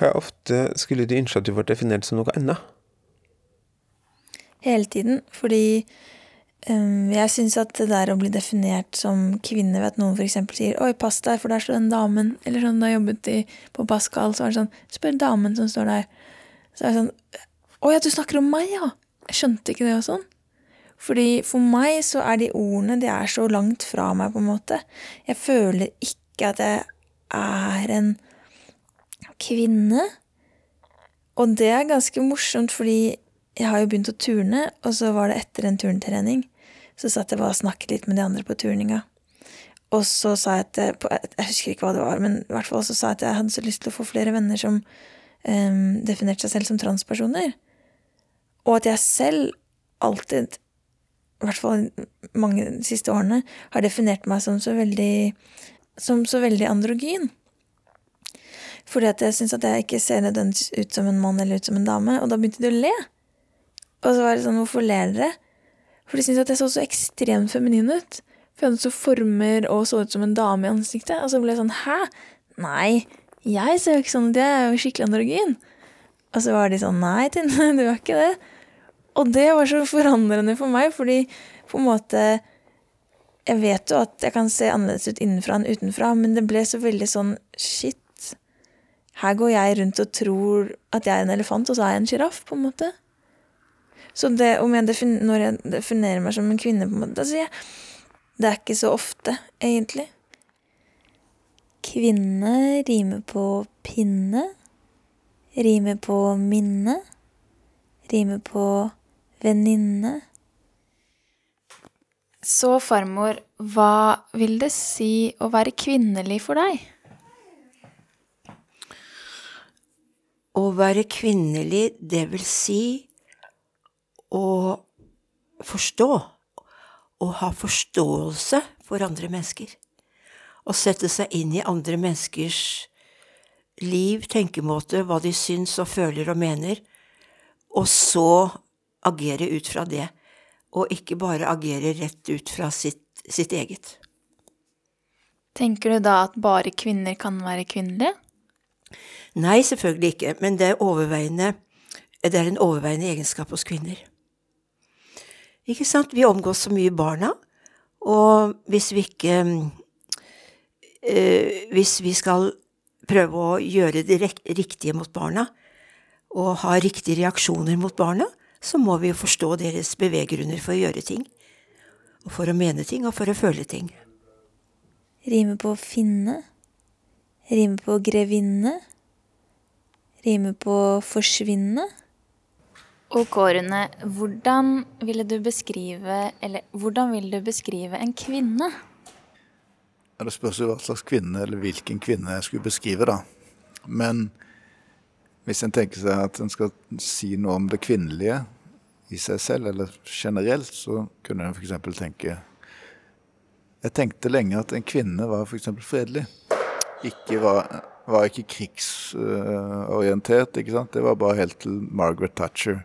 Hva ofte skulle du ønske at du ble definert som noe annet? Hele tiden. Fordi um, jeg syns at det der å bli definert som kvinne ved at noen f.eks. sier 'oi, pass deg, for der står den damen', eller sånn da jeg jobbet i, på Pascal, så var det sånn 'spør damen som står der'. Så er det sånn 'å ja, du snakker om meg, ja'. Jeg skjønte ikke det og sånn. Fordi for meg så er de ordene de er så langt fra meg, på en måte. Jeg føler ikke at jeg er en kvinne. Og det er ganske morsomt, fordi jeg har jo begynt å turne, og så var det etter en turntrening. Så satt jeg bare og snakket litt med de andre på turninga. Og så sa jeg at jeg, jeg husker ikke hva det var, men i hvert fall så sa jeg at jeg hadde så lyst til å få flere venner som um, definerte seg selv som transpersoner. Og at jeg selv alltid, i hvert fall mange de siste årene, har definert meg som så veldig, som så veldig androgyn. Fordi at jeg syns at jeg ikke ser nødvendigvis ut som en mann eller ut som en dame. Og da begynte de å le. Og så var det sånn, hvorfor ler dere? For de syntes at jeg så så ekstremt feminin ut. For jeg hadde så former og så ut som en dame i ansiktet. Og så ble jeg sånn, hæ? Nei, jeg ser jo ikke sånn ut, jeg er jo skikkelig androgyn. Og så var de sånn, nei, Tine, du er ikke det. Og det var så forandrende for meg, fordi på en måte Jeg vet jo at jeg kan se annerledes ut innenfra enn utenfra, men det ble så veldig sånn shit. Her går jeg rundt og tror at jeg er en elefant, og så er jeg en sjiraff, på en måte. Så det, jeg når jeg definerer meg som en kvinne, på en måte, da sier jeg det er ikke så ofte, egentlig. Kvinne rimer på pinne. Rimer på minne. Rimer på venninne. Så farmor, hva vil det si å være kvinnelig for deg? Å være kvinnelig, det vil si å forstå. Å ha forståelse for andre mennesker. Å sette seg inn i andre menneskers liv, tenkemåte, hva de syns og føler og mener, og så agere ut fra det, og ikke bare agere rett ut fra sitt, sitt eget. Tenker du da at bare kvinner kan være kvinnelige? Nei, selvfølgelig ikke, men det er, det er en overveiende egenskap hos kvinner. Ikke sant? Vi omgås så mye barna, og hvis vi ikke øh, Hvis vi skal prøve å gjøre det riktige mot barna, og ha riktige reaksjoner mot barna, så må vi jo forstå deres beveggrunner for å gjøre ting. Og for å mene ting, og for å føle ting. Rime på finne. Rime på grevinne. Rime på forsvinne. Ok, Rune. Hvordan ville du beskrive Eller hvordan vil du beskrive en kvinne? Ja, det spørs jo hva slags kvinne, eller hvilken kvinne jeg skulle beskrive, da. Men hvis en tenker seg at en skal si noe om det kvinnelige i seg selv, eller generelt, så kunne en f.eks. tenke Jeg tenkte lenge at en kvinne var f.eks. fredelig. Ikke var var ikke krigsorientert. ikke sant? Det var bare helt til Margaret Thatcher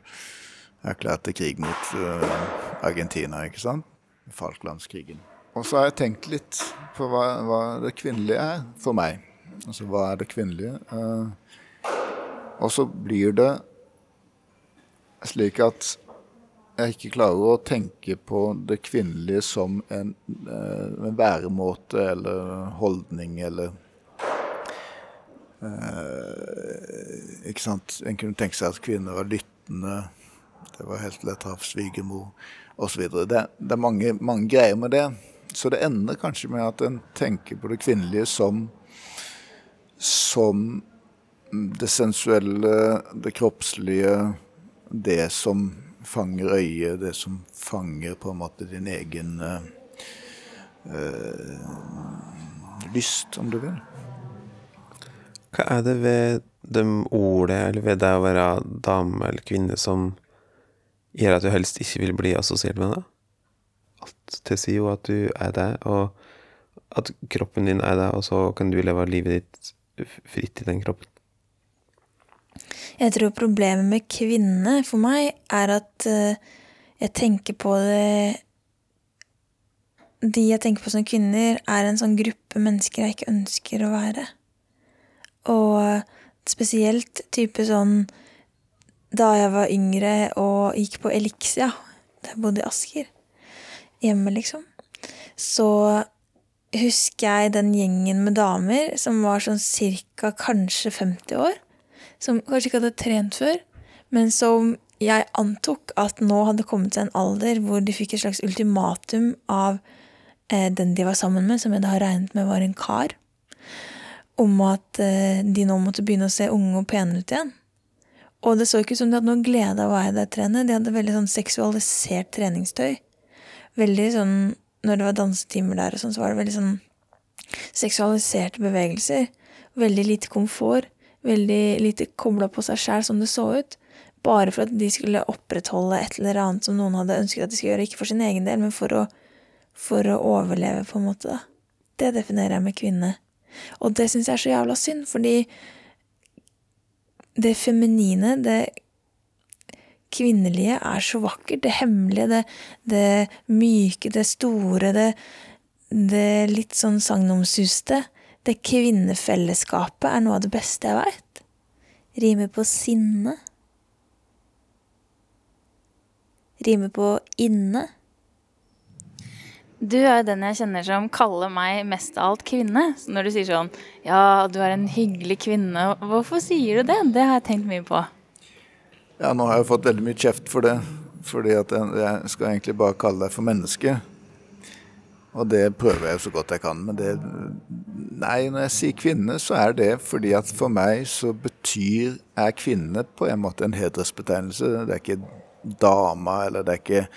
erklærte krig mot uh, Argentina, ikke sant? Falklandskrigen. Og så har jeg tenkt litt på hva, hva, det kvinnelige er for meg. Altså hva er det kvinnelige? Uh, og så blir det slik at jeg ikke klarer å tenke på det kvinnelige som en, uh, en væremåte eller holdning eller Eh, ikke sant? En kunne tenke seg at kvinner var lyttende. Det var helt lett å ha svigermor osv. Det, det er mange, mange, greier med det. Så det ender kanskje med at en tenker på det kvinnelige som, som det sensuelle, det kroppslige, det som fanger øyet, det som fanger på en måte din egen uh, lyst, om du vil. Hva er det ved de ordet, eller ved det å være dame eller kvinne, som gjør at du helst ikke vil bli assosiert med det? Alt tilsier jo at du er det, og at kroppen din er det, og så kan du leve livet ditt fritt i den kroppen. Jeg tror problemet med kvinne for meg er at uh, jeg tenker på det De jeg tenker på som kvinner, er en sånn gruppe mennesker jeg ikke ønsker å være. Og spesielt type sånn da jeg var yngre og gikk på Elixia, da jeg bodde i Asker, hjemme liksom, så husker jeg den gjengen med damer som var sånn cirka kanskje 50 år, som kanskje ikke hadde trent før, men som jeg antok at nå hadde kommet til en alder hvor de fikk et slags ultimatum av eh, den de var sammen med, som jeg da regnet med var en kar, om at eh, de nå måtte begynne å se unge og pene ut igjen. Og det så ikke ut som de hadde noe glede av å være der trene. De hadde veldig sånn seksualisert treningstøy. Veldig sånn Når det var dansetimer der og sånn, så var det veldig sånn seksualiserte bevegelser. Veldig lite komfort. Veldig lite kobla på seg sjæl, som det så ut. Bare for at de skulle opprettholde et eller annet som noen hadde ønsket at de skulle gjøre. Ikke for sin egen del, men for å, for å overleve, på en måte. da. Det definerer jeg med kvinne. Og det syns jeg er så jævla synd, fordi det feminine, det kvinnelige, er så vakkert. Det hemmelige, det, det myke, det store, det, det litt sånn sagnomsuste. Det kvinnefellesskapet er noe av det beste jeg veit. Rimer på sinne. Rimer på inne. Du er jo den jeg kjenner som kaller meg mest av alt kvinne. Så når du sier sånn Ja, du er en hyggelig kvinne. Hvorfor sier du det? Det har jeg tenkt mye på. Ja, nå har jeg fått veldig mye kjeft for det. Fordi at jeg, skal egentlig bare kalle deg for menneske. Og det prøver jeg så godt jeg kan. Men det Nei, når jeg sier kvinne, så er det fordi at for meg så betyr er kvinne på en måte en hedersbetegnelse. Det er ikke dama, eller det er ikke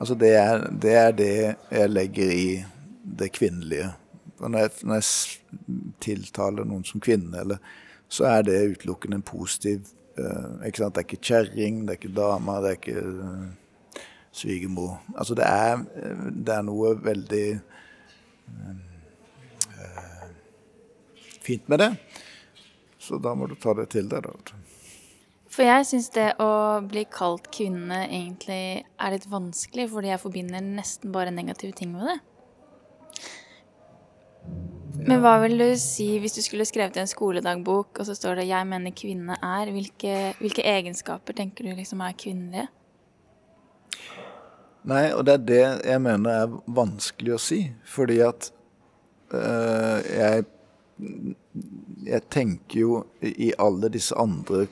Altså det er, det er det jeg legger i det kvinnelige. Når jeg, når jeg tiltaler noen som kvinne, eller, så er det utelukkende en positiv uh? Det er ikke kjerring, det er ikke dame, det er ikke uh, svigermor. Altså det er, det er noe veldig uh, fint med det. Så da må du ta det til deg, da. For jeg syns det å bli kalt kvinne egentlig er litt vanskelig, fordi jeg forbinder nesten bare negative ting med det. Men hva vil du si hvis du skulle skrevet i en skoledagbok, og så står det 'Jeg mener kvinne er'? Hvilke, hvilke egenskaper tenker du liksom er kvinnelige? Nei, og det er det jeg mener er vanskelig å si. Fordi at øh, jeg Jeg tenker jo i alle disse andre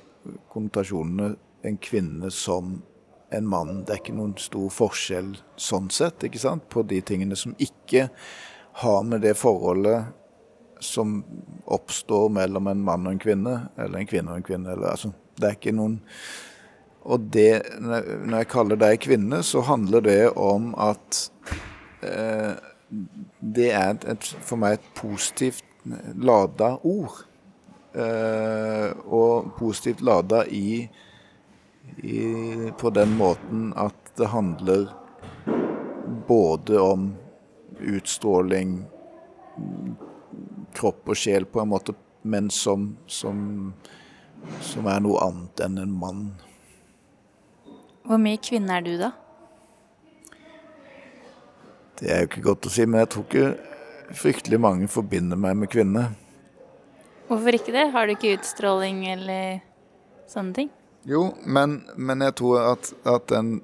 konnotasjonene en kvinne som en mann. Det er ikke noen stor forskjell sånn sett, ikke sant, på de tingene som ikke har med det forholdet som oppstår mellom en mann og en kvinne, eller en kvinne og en kvinne. Eller, altså, det er ikke noen Og det, når jeg kaller deg kvinne, så handler det om at eh, det er et, for meg et positivt lada ord. Uh, og positivt lada i, i, på den måten at det handler både om utstråling, kropp og sjel på en måte, men som, som, som er noe annet enn en mann. Hvor mye kvinne er du, da? Det er jo ikke godt å si, men jeg tror ikke fryktelig mange forbinder meg med kvinne. Hvorfor ikke det? Har du ikke utstråling eller sånne ting? Jo, men, men jeg tror at, at den,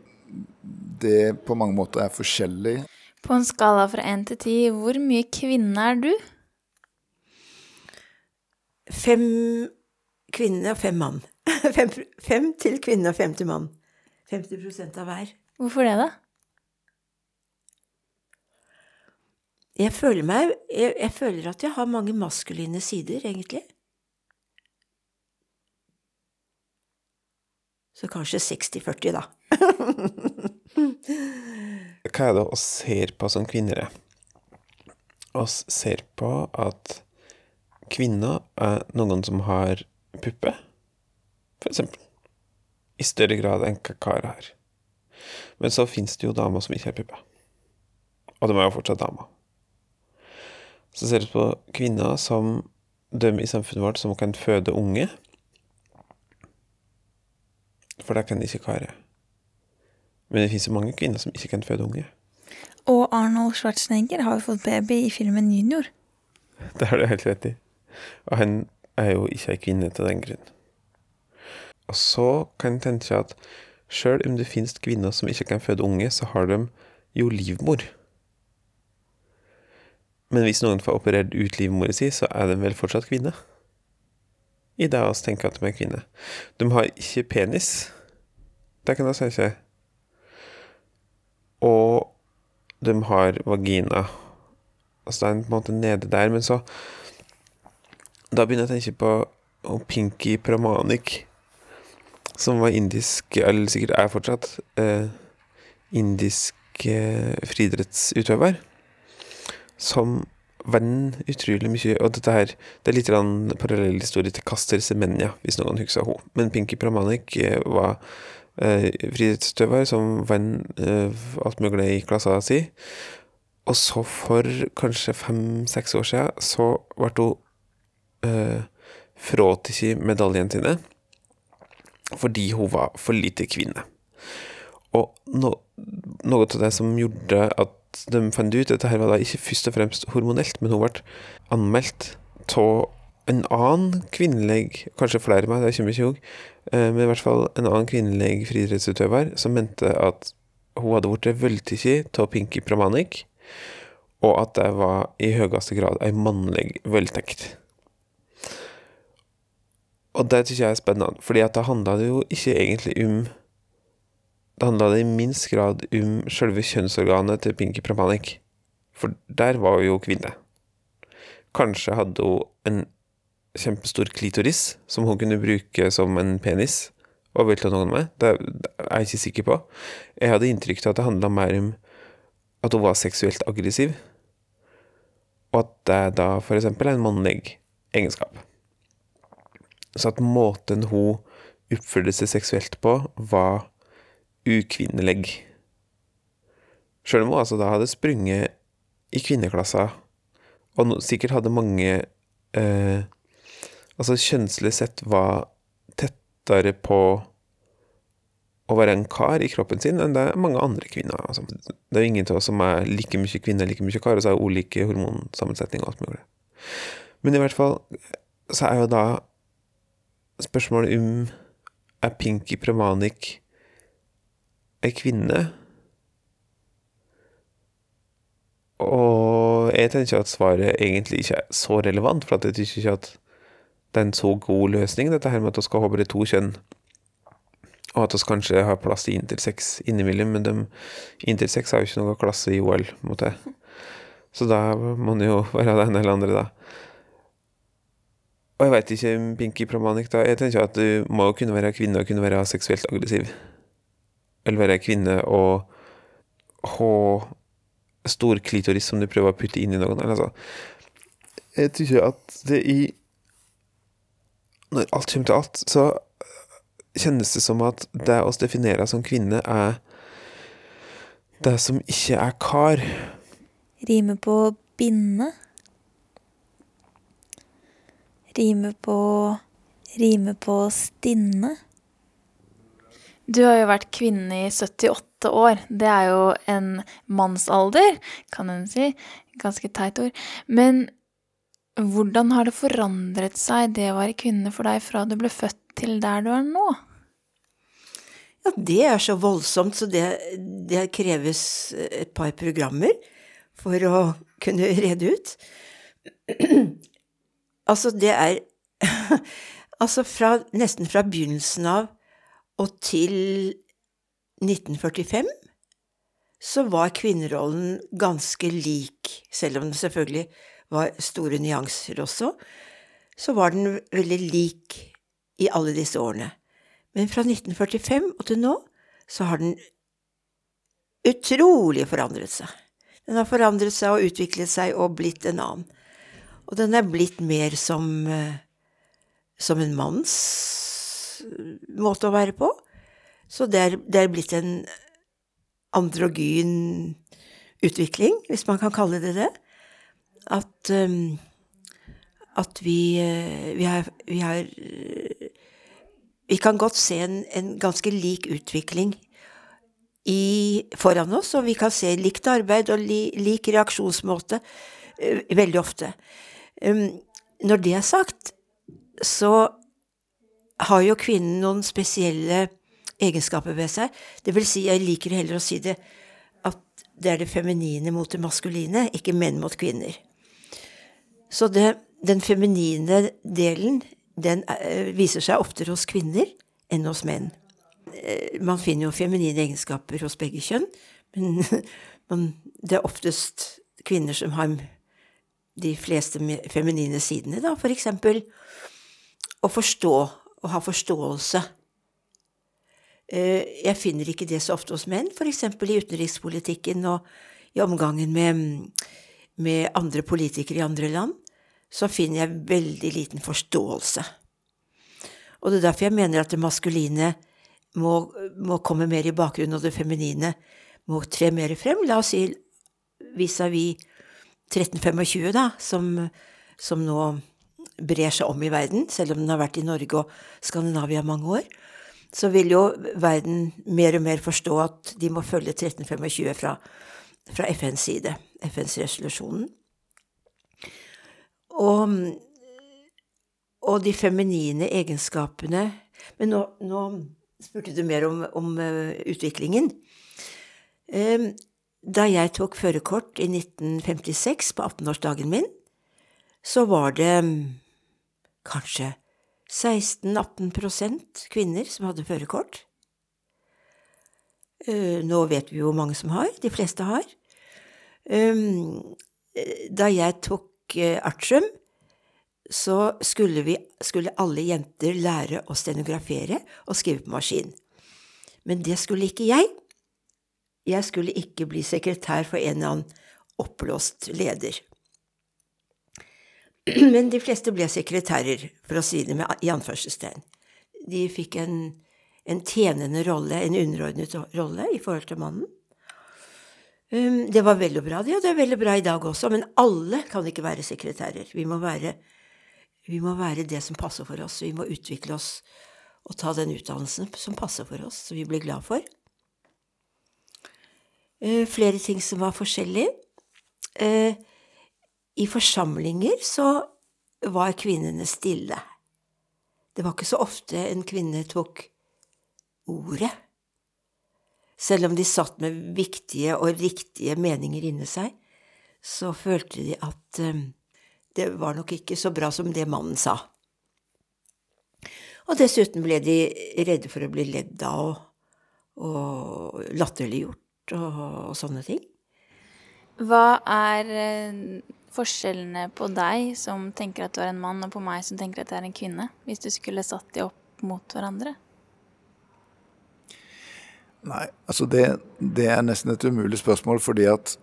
det på mange måter er forskjellig. På en skala fra én til ti, hvor mye kvinne er du? Fem kvinner og fem mann. Fem, fem til kvinne og fem til mann. 50 av hver. Hvorfor det, da? Jeg føler meg jeg, jeg, føler at jeg har mange maskuline sider, egentlig. Så kanskje 60-40, da. Hva er det vi ser på som kvinner? Vi ser på at kvinner er noen som har puppe, for eksempel. I større grad enn hva karer har. Men så finnes det jo damer som ikke har puppe. Og de er jo fortsatt damer. Så ser vi på kvinner som dømmer i samfunnet vårt som kan føde unge. For det kan de ikke klare. Men det finnes jo mange kvinner som ikke kan føde unge. Og Arnold Schwarzenegger har jo fått baby i filmen Junior. Det har du helt rett i. Og han er jo ikke ei kvinne til den grunn. Og så kan en tenke seg at sjøl om det finnes kvinner som ikke kan føde unge, så har de jo livmor. Men hvis noen får operert ut livmora si, så er de vel fortsatt kvinne? I det vi tenker at de er kvinne. De har ikke penis. Det kan jeg si. Og de har vagina. Altså det er en måte nede der, men så Da begynner jeg å tenke på Pinky Pramanik, som var indisk, eller sikkert er fortsatt, eh, indisk eh, friidrettsutøver, som verden utrolig mye Og dette her det er litt parallell historie til Kaster Semenya, hvis noen husker henne. Men Pinky Pramanik eh, var eh, friidrettsutøver som vant eh, alt mulig i klassa si. Og så for kanskje fem-seks år siden så ble hun eh, fratatt medaljene sine fordi hun var for lite kvinne. Og no, noe av det som gjorde at de fant ut at Dette var da ikke først og fremst hormonelt, men hun ble anmeldt av en annen kvinnelig, kanskje flere meg, det kommer ikke ihåg, eh, men i hvert fall en annen kvinnelig friidrettsutøver som mente at hun hadde blitt voldtatt av Pinky Pramanik, og at det var i høyeste grad ei mannlig voldtekt. Og det syns jeg er spennende, fordi at da handla det jo ikke egentlig om Det handla i minst grad om selve kjønnsorganet til Pinky Pramanik, for der var hun jo kvinne. Kanskje hadde hun en kjempestor klitoris som hun kunne bruke som en penis og velte noen med. Det er jeg ikke sikker på. Jeg hadde inntrykk av at det handla mer om at hun var seksuelt aggressiv, og at det da eksempel er en mannlig egenskap. Så at måten hun oppførte seg seksuelt på, var ukvinnelig. Sjøl om hun altså da hadde sprunget i kvinneklassa, og no, sikkert hadde mange eh, Altså kjønnslig sett var tettere på å være en kar i kroppen sin enn det er mange andre kvinner. Altså, det er jo ingen av oss som er like mye kvinne, like mye kar, og så er ulike hormonsammensetning og alt mulig. Men i hvert fall så er jo da spørsmålet om er Pinky Pramanik ei kvinne? Og jeg tenker at svaret egentlig ikke er så relevant, for jeg tenker ikke at det er en så god løsning, dette her med at vi skal ha bare to kjønn, og at vi kanskje har plass til intersex innimellom, men intersex har jo ikke noe klasse i OL, en. Så da må det jo være det ene eller andre, da. Og jeg veit ikke, Pinky Pramanik, da. Jeg tenker at du må jo kunne være kvinne og kunne være seksuelt aggressiv. Eller være kvinne og ha stor klitoris som du prøver å putte inn i noen. Eller altså Jeg tykker at det i Når alt kommer til alt, så kjennes det som at det oss definerer som kvinne, er det som ikke er kar. Rime på binde. Rime på Rime på stinne. Du har jo vært kvinne i 78 år. Det er jo en mannsalder, kan en si. Ganske teit ord. Men hvordan har det forandret seg, det å være kvinne for deg, fra du ble født til der du er nå? Ja, det er så voldsomt, så det, det kreves et par programmer for å kunne rede ut. Altså, det er Altså, fra, nesten fra begynnelsen av og til 1945 så var kvinnerollen ganske lik, selv om det selvfølgelig var store nyanser også, så var den veldig lik i alle disse årene. Men fra 1945 og til nå så har den utrolig forandret seg. Den har forandret seg og utviklet seg og blitt en annen. Og den er blitt mer som, som en manns måte å være på. Så det er, det er blitt en androgyn utvikling, hvis man kan kalle det det. At, um, at vi, vi har, vi har Vi kan godt se en, en ganske lik utvikling i, foran oss, og vi kan se likt arbeid og li, lik reaksjonsmåte uh, veldig ofte. Um, når det er sagt, så har jo kvinnen noen spesielle egenskaper ved seg. Det vil si, jeg liker heller å si det, at det er det feminine mot det maskuline, ikke menn mot kvinner. Så det, den feminine delen, den eh, viser seg oftere hos kvinner enn hos menn. Eh, Man finner jo feminine egenskaper hos begge kjønn, men man, det er oftest kvinner som har de fleste feminine sidene, da, for eksempel å forstå, å ha forståelse. Eh, Jeg finner ikke det så ofte hos menn, eksempel i utenrikspolitikken og i omgangen med, med andre politikere i andre land, så finner jeg veldig liten forståelse. Og det er derfor jeg mener at det maskuline må, må komme mer i bakgrunnen, og det feminine må tre mer frem. La oss si vis-à-vis 1325, da, som, som nå brer seg om i verden, selv om den har vært i Norge og Skandinavia mange år, så vil jo verden mer og mer forstå at de må følge 1325 fra, fra FNs side, FNs resolusjonen. Og, og de feminine egenskapene Men nå, nå spurte du mer om, om eh, utviklingen. Eh, da jeg tok førerkort i 1956, på 18-årsdagen min, så var det kanskje 16-18% kvinner som hadde førerkort. Eh, Nå vet vi jo hvor mange som har. De fleste har. Um, eh, Da jeg tok eh, artium, så skulle, vi, skulle alle jenter lære å stenografere og skrive på maskin. Men det skulle ikke jeg. Jeg skulle ikke bli sekretær for en eller annen oppblåst leder. Men de fleste ble sekretærer, for å si det med i anførselstegn. De fikk en, en tjenende rolle, en underordnet rolle i forhold til mannen. Um, det var veldig bra, det, og det er veldig bra i dag også, men alle kan ikke være sekretærer. Vi må være, vi må være det som passer for oss. Vi må utvikle oss og ta den utdannelsen som passer for oss, som vi blir glad for. Uh, flere ting som var forskjellig. Eh, I forsamlinger så var kvinnene stille. Det var ikke så ofte en kvinne tok ordet. Selv om de satt med viktige og riktige meninger inni seg, så følte de at eh, det var nok ikke så bra som det mannen sa. Og dessuten ble de redde for å bli ledd av og, og latterliggjort og, og sånne ting. Hva er eh, forskjellene på deg som tenker at du er en mann, og på meg som tenker at jeg er en kvinne, hvis du skulle satt de opp mot hverandre? Nei, altså det, det er nesten et umulig spørsmål, fordi at,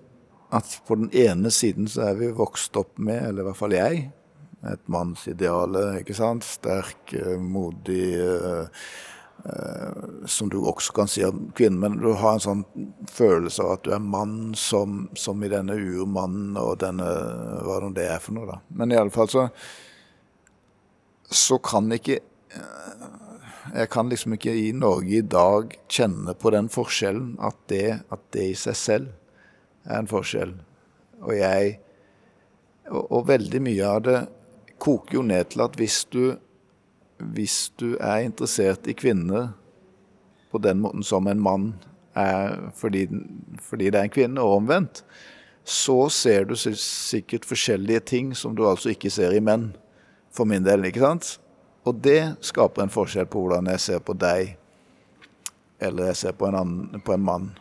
at på den ene siden så er vi vokst opp med, eller i hvert fall jeg, et mannsideale, ikke sant? Sterk, eh, modig, eh, som du også kan si om kvinnen, men du har en sånn følelse av at du er mann som, som i denne urmannen og denne, hva nå det er for noe da. Men i alle fall så, så kan ikke jeg kan liksom ikke i Norge i dag kjenne på den forskjellen, at det, at det i seg selv er en forskjell. Og jeg og, og veldig mye av det koker jo ned til at hvis du, hvis du er interessert i kvinner på den måten som en mann er fordi, fordi det er en kvinne, og omvendt, så ser du sikkert forskjellige ting som du altså ikke ser i menn, for min del, ikke sant? Og det skaper en forskjell på hvordan jeg ser på deg, eller jeg ser på en, annen, på en mann.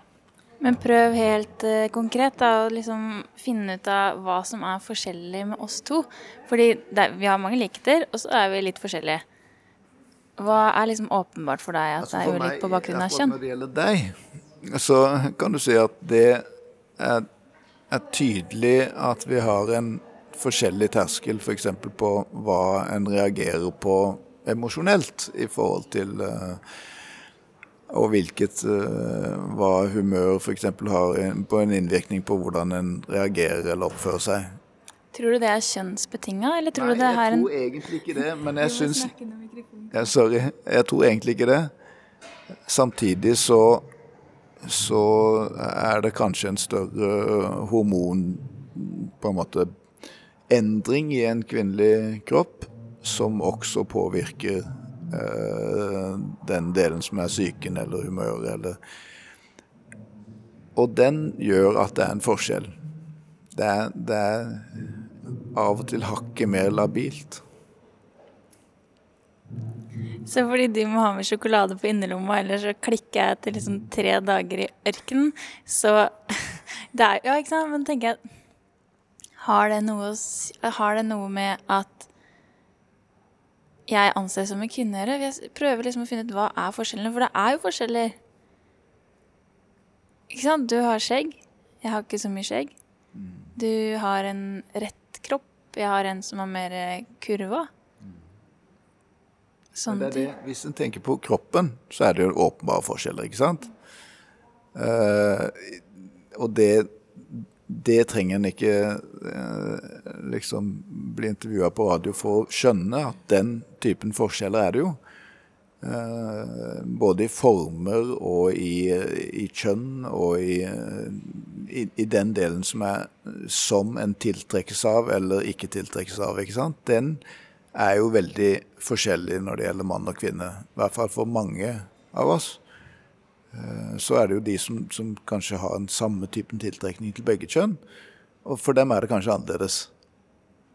Men prøv helt uh, konkret da, å liksom finne ut av hva som er forskjellig med oss to. Fordi vi har mange likheter, og så er vi litt forskjellige. Hva er liksom åpenbart for deg at Altså, det er ulikt på bakgrunn av kjønn? Når det gjelder deg, så kan du si at det er, er tydelig at vi har en forskjellig terskel f.eks. på hva en reagerer på emosjonelt i forhold til eh, og hvilket eh, hva humør f.eks. har på en innvirkning på hvordan en reagerer eller oppfører seg. Tror du det er kjønnsbetinga, eller tror Nei, du det jeg er en tror egentlig ikke det, men jeg syns ja, Sorry, jeg tror egentlig ikke det. Samtidig så så er det kanskje en større hormon på en måte endring i en kvinnelig kropp som også påvirker eh, den delen som er psyken eller humøret eller Og den gjør at det er en forskjell. Det er, det er av og til hakket mer labilt. Så fordi du må ha med sjokolade på innerlomma, eller så klikker jeg etter liksom tre dager i ørkenen, så det er, Ja, ikke sant? Men tenker jeg har det, noe, har det noe med at jeg anses som en kvinne å gjøre? Jeg prøver liksom å finne ut hva er forskjellene, for det er jo forskjeller. Ikke sant? Du har skjegg. Jeg har ikke så mye skjegg. Du har en rett kropp. Jeg har en som har mer eh, kurva. Sånn det det, hvis en tenker på kroppen, så er det jo åpenbare forskjeller, ikke sant? Eh, og det, det trenger en ikke eh, liksom bli intervjua på radio for å skjønne at den typen forskjeller er det jo. Eh, både i former og i, i kjønn og i, i, den delen som er som en tiltrekkes av eller ikke tiltrekkes av. ikke sant? Den er jo veldig forskjellig når det gjelder mann og kvinne. I hvert fall for mange av oss. Eh, Så er det jo de som, som kanskje har en samme typen tiltrekning til begge kjønn. Og for dem er det kanskje annerledes.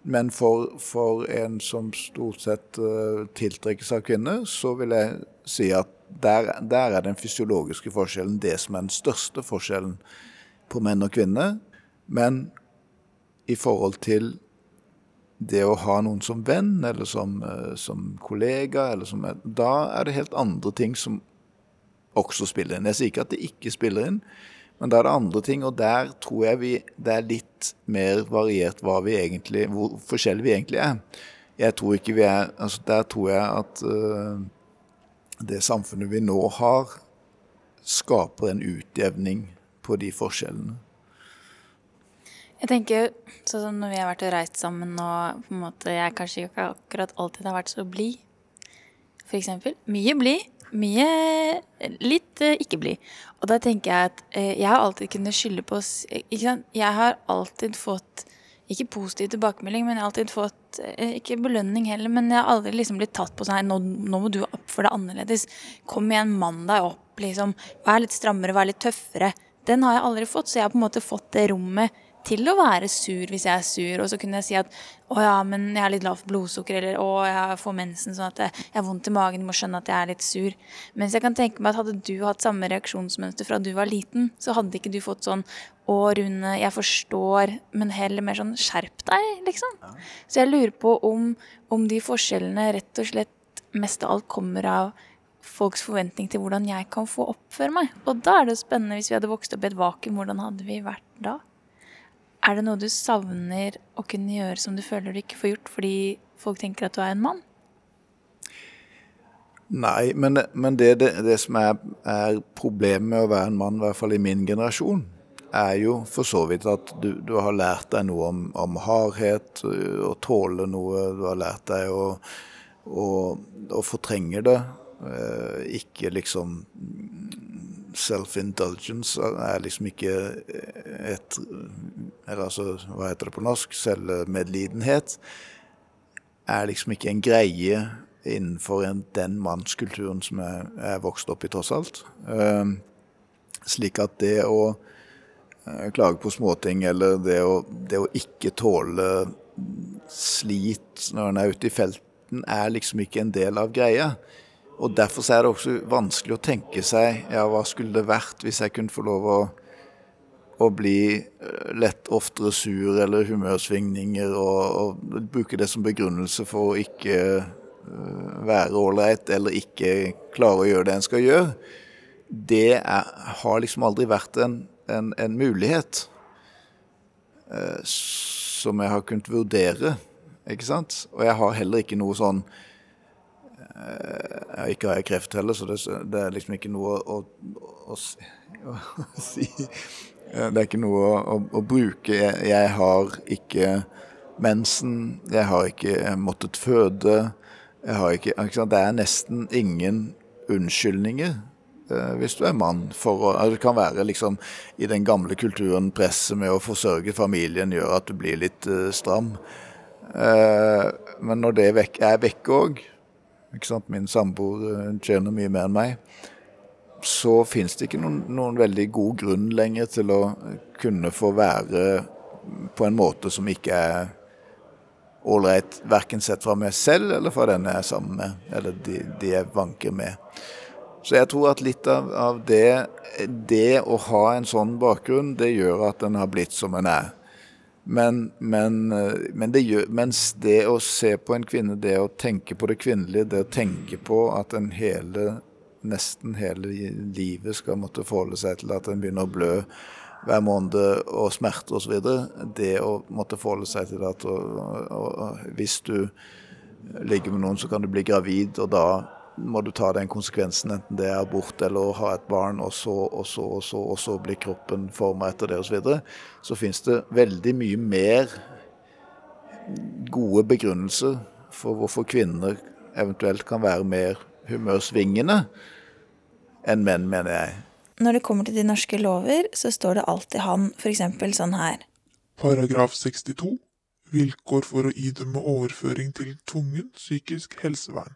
Men for, for en som stort sett uh, tiltrekkes av kvinner, så vil jeg si at der, der er den fysiologiske forskjellen det som er den største forskjellen på menn og kvinner. Men i forhold til det å ha noen som venn, eller som, eh, som kollega, eller som da er det helt andre ting som også spiller inn. Jeg sier ikke at det ikke spiller inn, men da er det andre ting, og der tror jeg vi, det er litt mer variert egentlig, hvor forskjellige vi egentlig er. Jeg tror ikke vi er, altså Der tror jeg at uh, det samfunnet vi nå har, skaper en utjevning på de forskjellene. Jeg tenker sånn som når vi har vært og reist sammen og på en måte jeg kanskje ikke akkurat alltid har vært så blid. Eksempel. Mye blid. Mye litt eh, ikke blid. Og da tenker jeg at eh, jeg har alltid kunnet skylde på ikke sant? Jeg har alltid fått ikke positiv tilbakemelding, men jeg har alltid fått eh, Ikke belønning heller, men jeg har aldri liksom blitt tatt på sånn nå, nå må du oppføre deg annerledes. Kom igjen, mann deg opp, liksom. Vær litt strammere, vær litt tøffere. Den har jeg aldri fått, så jeg har på en måte fått det rommet til å være sur hvis jeg er sur. Og så kunne jeg si at å ja, men jeg har litt lavt blodsukker, eller å, jeg får mensen sånn at jeg jeg har vondt i magen, du må skjønne at jeg er litt sur. Mens jeg kan tenke meg at hadde du hatt samme reaksjonsmønster fra du var liten, så hadde ikke du fått sånn å, Rune, jeg forstår, men heller mer sånn skjerp deg, liksom. Så jeg lurer på om, om de forskjellene rett og slett mest av alt kommer av folks forventning til hvordan jeg kan få oppføre meg. Og da er det spennende hvis vi hadde vokst opp i et vakuum, hvordan hadde vi vært da? Er det noe du savner å kunne gjøre som du føler du ikke får gjort fordi folk tenker at du er en mann? Nei, men, men det, det, det som er, er problemet med å være en mann, i hvert fall i min generasjon, er jo for så vidt at du, du har lært deg noe om, om hardhet, å tåle noe, du har lært deg å, å, å fortrenge det. Eh, Ikke liksom Self-indulgence er liksom ikke et Eller altså, hva heter det på norsk? Selvmedlidenhet er liksom ikke en greie innenfor en, den mannskulturen som jeg er vokst opp i, tross alt. Eh, slik at det å eh, klage på småting, eller det å, det å ikke tåle slit når en er ute i felten, er liksom ikke en del av greia. Og Derfor er det også vanskelig å tenke seg ja, hva skulle det vært hvis jeg kunne få lov å å bli eh, lett oftere sur eller humørsvingninger, og, og bruke det som begrunnelse for å ikke eh, være ålreit eller ikke klare å gjøre det en skal gjøre, det er, har liksom aldri vært en, en, en mulighet eh, som jeg har kunnet vurdere, ikke sant? Og jeg har heller ikke noe sånn eh, Ikke har jeg kreft heller, så det, det er liksom ikke noe å, å, å, å si Eh, Det er ikke noe å, bruke. Jeg, jeg har ikke mensen, jeg har ikke måttet føde. Jeg har ikke, ikke? Det er nesten ingen unnskyldninger eh, hvis du er mann. For å, altså det kan være liksom i den gamle kulturen presset med å forsørge familien gjør at du blir litt eh, stram. Eh, men når det er vekk, òg, min samboer eh, tjener mye mer enn meg, så fins det ikke noen, noen veldig god grunn lenger til å kunne få være på en måte som ikke er ålreit, verken sett fra meg selv eller fra den jeg er sammen med, eller de, de jeg vanker med. Så jeg tror at litt av, av det, det å ha en sånn bakgrunn, det gjør at den har blitt som den er. Men, men, men det gjør, mens det å se på en kvinne, det å tenke på det kvinnelige, det å tenke på at en hele, nesten hele livet skal måtte forholde seg til at en begynner å blø hver måned og smerte osv. Det å måtte forholde seg til at og, og, og, hvis du ligger med noen, så kan du bli gravid, og da må du ta den konsekvensen, enten det er abort eller å ha et barn, og så og så og så, og så blir kroppen forma etter det osv. Så, videre. så fins det veldig mye mer gode begrunnelser for hvorfor kvinner eventuelt kan være mer humørsvingende enn menn, mener jeg. Når det kommer til de norske lover, så står det alltid han f.eks. sånn her. Paragraf 62. Vilkår for å idømme overføring til tvungen psykisk helsevern.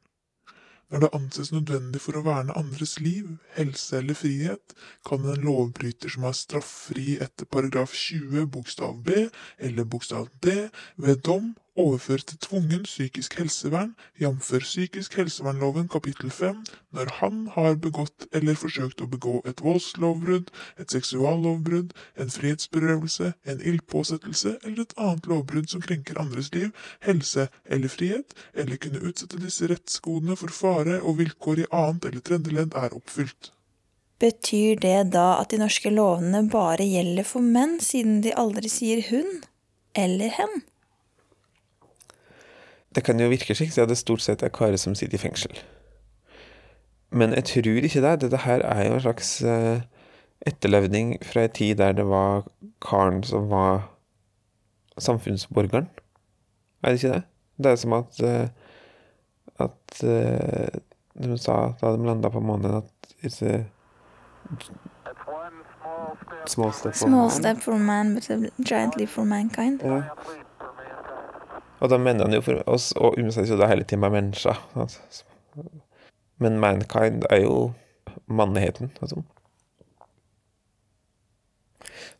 Når det anses nødvendig for å verne andres liv, helse eller frihet, kan en lovbryter som er straffri etter paragraf 20 bokstav b eller bokstav d ved dom overføres til tvungen psykisk helsevern, jf. psykisk helsevernloven kapittel 5, når han har begått eller forsøkt å begå et voldslovbrudd, et seksuallovbrudd, en frihetsberøvelse, en ildpåsettelse eller et annet lovbrudd som krenker andres liv, helse eller frihet, eller kunne utsette disse rettsgodene for fare og vilkår i annet eller tredje ledd er oppfylt. Betyr det da at de norske lovene bare gjelder for menn, siden de aldri sier hun eller hen? Det kan jo virke slik, at det stort sett er karer som sitter i fengsel. Men jeg tror ikke det. Dette her er jo en slags uh, etterlevning fra en tid der det var karen som var samfunnsborgeren. Er det ikke det? Det er som at uh, at uh, de sa da de landa på månen, at it's a small step for Small man. step for man, but a giant leap for mankind. Ja. Og da mener han jo for oss, og umiddelbart jo da hele tiden med mennesker. Altså. Men mankind er jo mannheten, altså.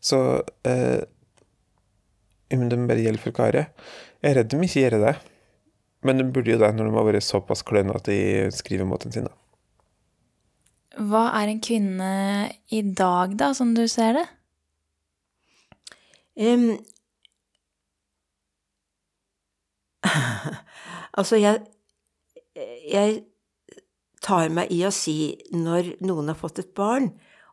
Så eh, om de bare gjelder for karet. Jeg er redd de ikke gjør det. Men de burde jo det når de har vært såpass klønete i skrivemåten sin. da. Hva er en kvinne i dag, da, som du ser det? Um, altså, jeg, jeg tar meg i å si når noen har fått et barn,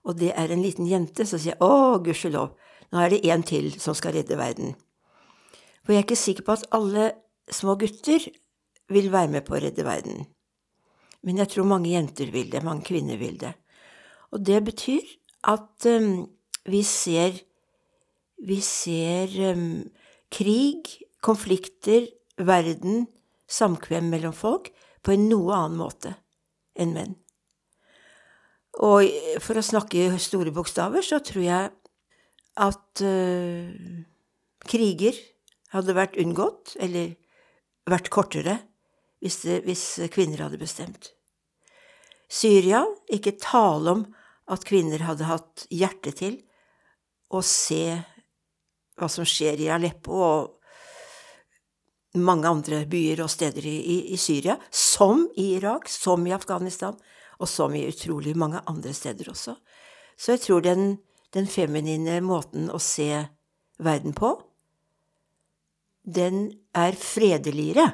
og det er en liten jente, så sier jeg å, gudskjelov, nå er det en til som skal redde verden. For jeg er ikke sikker på at alle små gutter vil være med på å redde verden. Men jeg tror mange jenter vil det, mange kvinner vil det. Og det betyr at um, vi ser Vi ser um, krig, konflikter, verden, samkvem mellom folk, på en noe annen måte enn menn. Og for å snakke store bokstaver, så tror jeg at uh, kriger hadde vært unngått, eller vært kortere, hvis, det, hvis kvinner hadde bestemt. Syria, ikke tale om at kvinner hadde hatt hjerte til å se hva som skjer i Aleppo og mange andre byer og steder i, i, i Syria, som i Irak, som i Afghanistan, og som i utrolig mange andre steder også. Så jeg tror den, den feminine måten å se verden på, den er fredeligere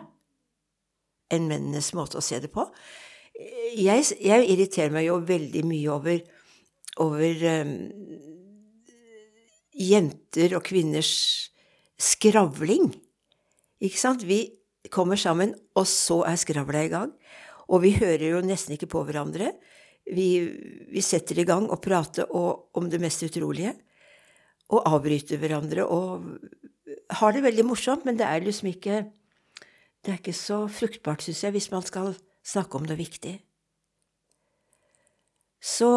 enn mennenes måte å se det på. Jeg, jeg irriterer meg jo veldig mye over, over um, jenter og kvinners skravling. Ikke sant? Vi kommer sammen, og så er skravla i gang. Og vi hører jo nesten ikke på hverandre. Vi, vi setter i gang og prater og, om det mest utrolige. Og avbryter hverandre og har det veldig morsomt, men det er liksom ikke Det er ikke så fruktbart, syns jeg, hvis man skal snakke om noe viktig. Så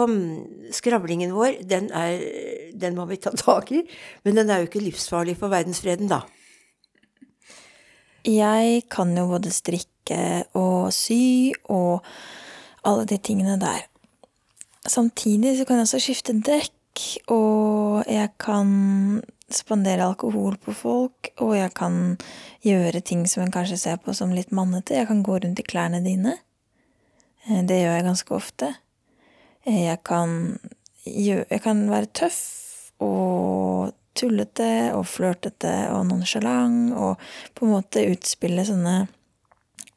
skravlingen vår, den, er, den må vi ta tak i, men den er jo ikke livsfarlig for verdensfreden, da. Jeg kan jo både strikke og sy og alle de tingene der. Samtidig så kan jeg også skifte dekk, og jeg kan spandere alkohol på folk, og jeg kan gjøre ting som en kanskje ser på som litt mannete. Jeg kan gå rundt i klærne dine. Eh, Det gjør jeg ganske ofte. Eh, Jeg kan, jeg kan være tøff og tullete og flørtete og nonsjalant og på en måte utspille sånne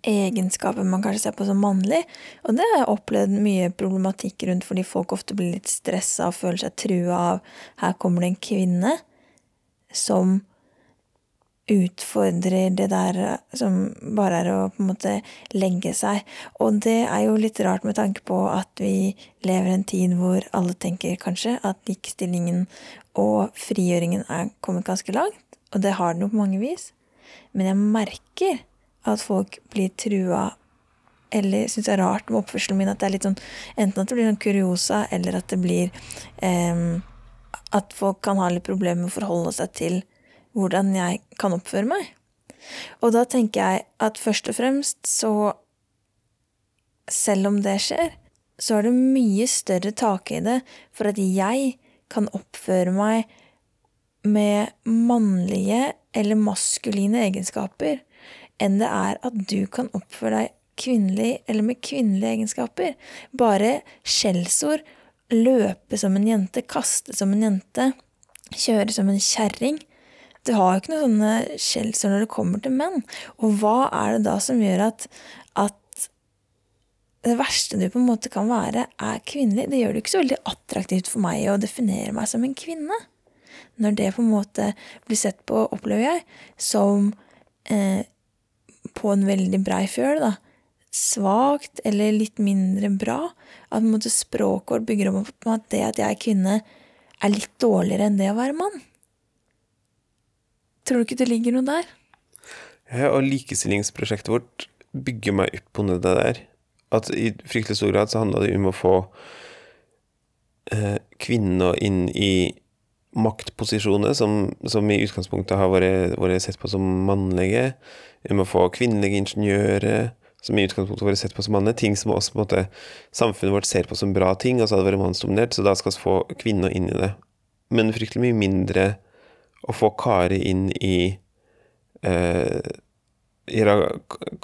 egenskaper man kanskje ser på som mannlig. Og det har jeg opplevd mye problematikk rundt, fordi folk ofte blir litt stressa og føler seg trua av her kommer det en kvinne som utfordrer det der eh, som bare er å på en måte legge seg. Og det er jo litt rart med tanke på at vi lever en tid hvor alle tenker kanskje at likestillingen og frigjøringen er kommet ganske langt, og det har den jo på mange vis. Men jeg merker at folk blir trua eller syns det er rart med oppførselen min at det er litt sånn Enten at det blir sånn kuriosa, eller at det blir eh, At folk kan ha litt problemer med å forholde seg til hvordan jeg kan oppføre meg. Og da tenker jeg at først og fremst så Selv om det skjer, så er det mye større takhøyde for at jeg kan oppføre meg med mannlige eller maskuline egenskaper, enn det er at du kan oppføre deg kvinnelig eller med kvinnelige egenskaper. Bare skjellsord, løpe som en jente, kaste som en jente, kjøre som en kjerring. Du har jo ikke noen sånne skjellsord når det kommer til menn. Og hva er det da som gjør at, at det verste du på en måte kan være, er kvinnelig? Det gjør det ikke så veldig attraktivt for meg å definere meg som en kvinne. Når det på en måte blir sett på, opplever jeg, som eh, på en veldig brei fjøl, da. Svakt eller litt mindre bra. At på en måte språket vårt bygger på at det at jeg er kvinne, er litt dårligere enn det å være mann. Tror du ikke det ligger noe der? Ja, og likestillingsprosjektet vårt bygger meg opp under det der. At i fryktelig stor grad så handla det om å få eh, kvinner inn i maktposisjoner som, som i utgangspunktet har vært, vært sett på som mannlige. Om å få kvinnelige ingeniører som i utgangspunktet har vært sett på som mannlige. Ting som også på en måte samfunnet vårt ser på som bra ting, og så har det vært mannsdominert, så da skal vi få kvinner inn i det. Men fryktelig mye mindre å få Kari inn i eh,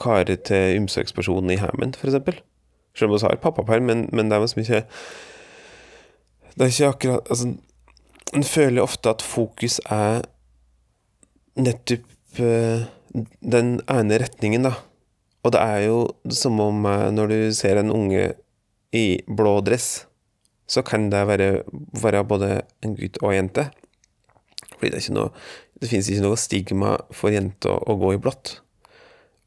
karer til omsorgspersonen i heimen, eksempel. Selv om vi har pappaperm, men, men det er så mye Det er ikke akkurat Altså, en føler ofte at fokus er nettopp eh, den ene retningen, da. Og det er jo som om eh, når du ser en unge i blå dress, så kan det være, være både en gutt og en jente. Fordi det er noe Det finnes ikke noe stigma for jenter å gå i blått.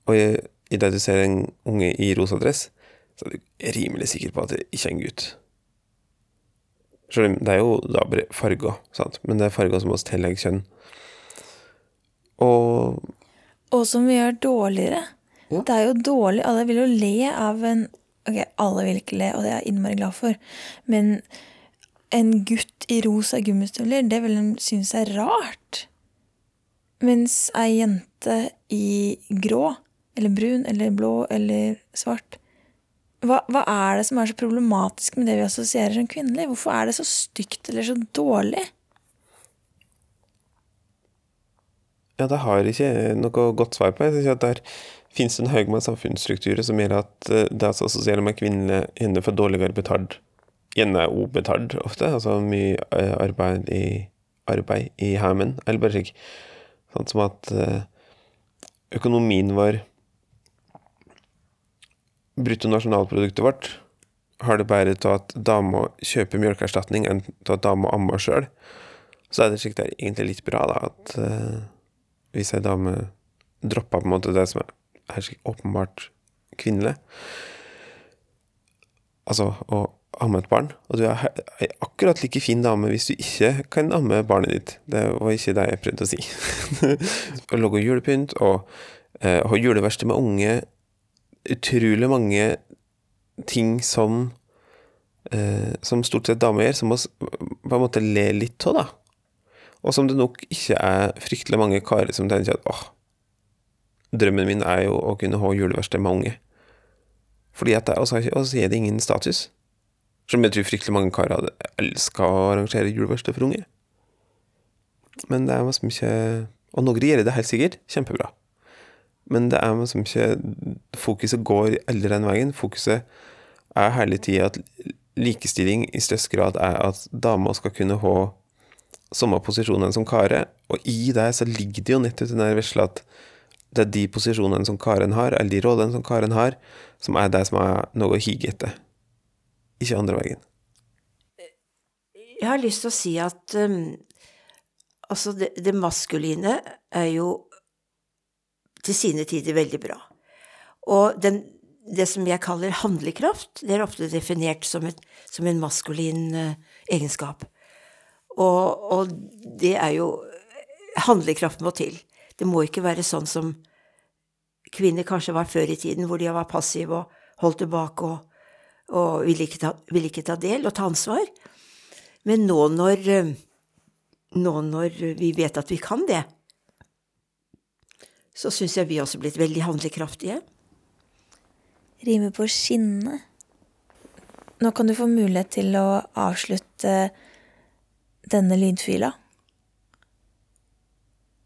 Og i, i det du ser en unge i rosa dress, så er du rimelig sikker på at det ikke er en gutt. Selv om det er jo da bare farger, sant? men det er farger som også tillegger kjønn. Og Og som vi gjør dårligere. Ja. Det er jo dårlig Alle vil jo le av en Ok, alle vil ikke le, og det er jeg innmari glad for. Men en gutt i rosa gummistøvler, det vil de synes er rart. Mens ei jente i grå, eller brun, eller blå, eller svart hva, hva er det som er så problematisk med det vi assosierer som kvinnelig? Hvorfor er det så stygt eller så dårlig? ja, det har ikke noe godt svar på. Jeg synes at der finnes en haug med samfunnsstrukturer som gjør at eh, det å assosiere med kvinnelige, hender for dårligere betalt, gjerne er ubetalt ofte, altså mye eh, arbeid i, arbeid i heimen, eller bare slik, sånn som at eh, økonomien vår, bruttonasjonalproduktet vårt, har det bare til at dama kjøper mjølkeerstatning enn til at dama ammer sjøl, så er det slik det er egentlig litt bra, da, at uh, hvis ei dame dropper på en måte det som er er åpenbart kvinnelig, altså å amme et barn, og du er akkurat like fin dame hvis du ikke kan amme barnet ditt. Det var ikke det jeg prøvde å si. Å lage julepynt og eh, ha juleverksted med unge, utrolig mange ting som eh, som stort sett damer gjør, som vi på en måte ler litt av, da. Og som det nok ikke er fryktelig mange karer som tenker at åh, drømmen min er jo å kunne ha juleverksted med unge. Fordi at det, og så og så er det ingen status. Selv om jeg tror fryktelig mange karer hadde elska å arrangere juleverksted for unge. Men det er liksom ikke Og noen gjør det helt sikkert kjempebra. Men det er liksom ikke Fokuset går aldri den veien. Fokuset er hele tida at likestilling i størst grad er at damer skal kunne ha samme posisjonene som karer, og i det så ligger det jo nettopp den der vesle at det er de posisjonene som karen har, eller de rollene som karen har, som er det som er noe å hige etter. Ikke andre veien. Jeg har lyst til å si at um, altså det, det maskuline er jo til sine tider veldig bra. Og den, det som jeg kaller handlekraft, det er ofte definert som, et, som en maskulin uh, egenskap. Og, og, det er jo Handlekraft må til. Det må ikke være sånn som kvinner kanskje var før i tiden, hvor de var passive og holdt tilbake og, og ville, ikke ta, ville ikke ta del og ta ansvar. Men nå når, nå når vi vet at vi kan det, så syns jeg vi også er blitt veldig handlekraftige. Rimer på skinne. Nå kan du få mulighet til å avslutte denne lydfila.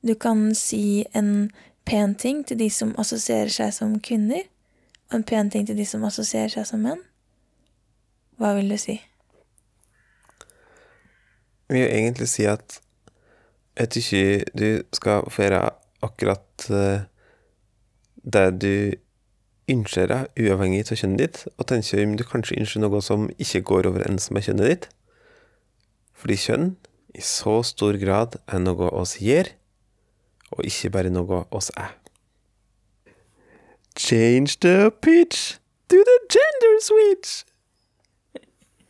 Du kan si en pen ting til de som assosierer seg som kvinner, og en pen ting til de som assosierer seg som menn. Hva vil du si? Jeg vil jo egentlig si at jeg syns ikke du skal gjøre akkurat eh, det du ønsker deg, uavhengig av kjønnet ditt, og tenker om du kanskje ønsker noe som ikke går overens med kjønnet ditt. Fordi kjønn i så stor grad er noe oss gjør, og ikke bare noe oss er. Change the pitch to the gender switch!